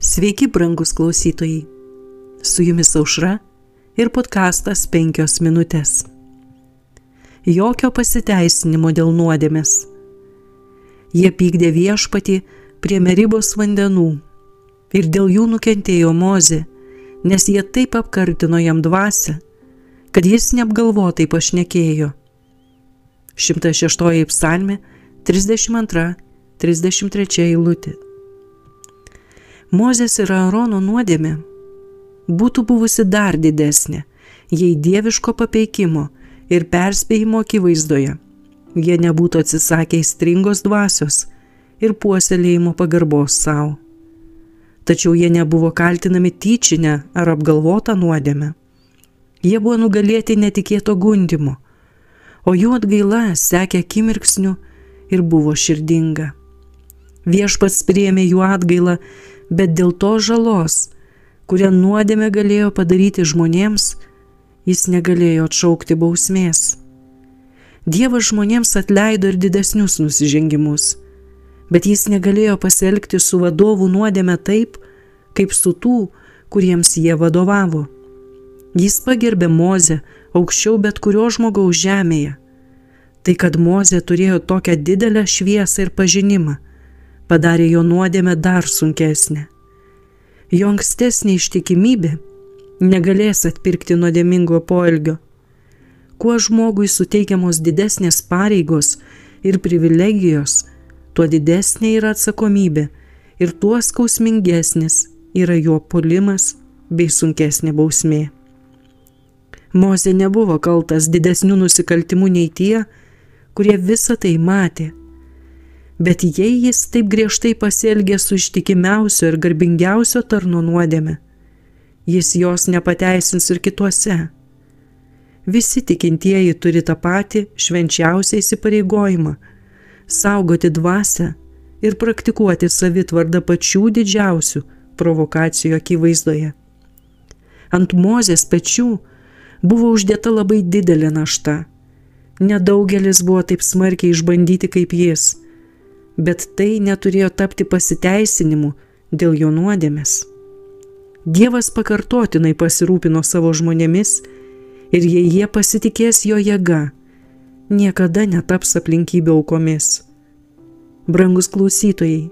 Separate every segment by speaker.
Speaker 1: Sveiki, brangus klausytojai. Su jumis aušra ir podkastas penkios minutės. Jokio pasiteisinimo dėl nuodėmės. Jie pykdė viešpatį prie meribos vandenų ir dėl jų nukentėjo Mozė, nes jie taip apkartino jam dvasę, kad jis neapgalvotai pašnekėjo. 106 psalmė 32-33 eilutė. Mozės ir Aarono nuodėmė būtų buvusi dar didesnė, jei dieviško papeikimo ir perspėjimo akivaizdoje jie nebūtų atsisakę įstringos dvasios ir puoselėjimo pagarbos savo. Tačiau jie nebuvo kaltinami tyčinę ar apgalvotą nuodėmę. Jie buvo nugalėti netikėto gundimo, o jų atgaila sekė akimirksniu ir buvo širdinga. Viešpats priėmė jų atgailą bet dėl to žalos, kurią nuodėmė galėjo padaryti žmonėms, jis negalėjo atšaukti bausmės. Dievas žmonėms atleido ir didesnius nusižengimus, bet jis negalėjo pasielgti su vadovų nuodėme taip, kaip su tų, kuriems jie vadovavo. Jis pagerbė Mozę aukščiau bet kurio žmogaus žemėje. Tai, kad Mozė turėjo tokią didelę šviesą ir pažinimą, padarė jo nuodėmę dar sunkesnę. Jo ankstesnė ištikimybė negalės atpirkti nuodėmingo poelgio. Kuo žmogui suteikiamos didesnės pareigos ir privilegijos, tuo didesnė yra atsakomybė ir tuo skausmingesnis yra jo polimas bei sunkesnė bausmė. Mozė nebuvo kaltas didesnių nusikaltimų nei tie, kurie visą tai matė Bet jei jis taip griežtai pasielgė su ištikimiausio ir garbingiausio tarno nuodėme, jis jos nepateisins ir kituose. Visi tikintieji turi tą patį švenčiausią įsipareigojimą - saugoti dvasę ir praktikuoti savitvardą pačių didžiausių provokacijų akivaizdoje. Ant mozės pečių buvo uždėta labai didelė našta. Nedaugelis buvo taip smarkiai išbandyti kaip jis bet tai neturėjo tapti pasiteisinimu dėl jo nuodėmės. Dievas pakartotinai pasirūpino savo žmonėmis ir jei jie pasitikės jo jėga, niekada netaps aplinkybių aukomis. Brangus klausytojai,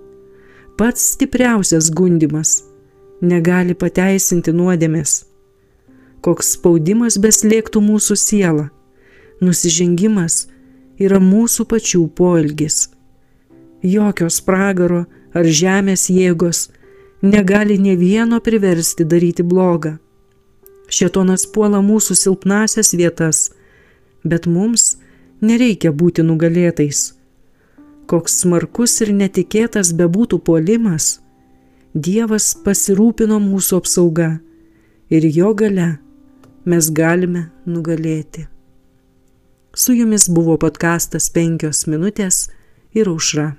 Speaker 1: pats stipriausias gundimas negali pateisinti nuodėmės. Koks spaudimas beslėgtų mūsų sielą, nusižengimas yra mūsų pačių poelgis jokios pragaro ar žemės jėgos negali ne vieno priversti daryti blogą. Šetonas puola mūsų silpnasias vietas, bet mums nereikia būti nugalėtais. Koks smarkus ir netikėtas bebūtų puolimas, Dievas pasirūpino mūsų apsauga ir jo gale mes galime nugalėti. Su jumis buvo podkastas penkios minutės ir aušra.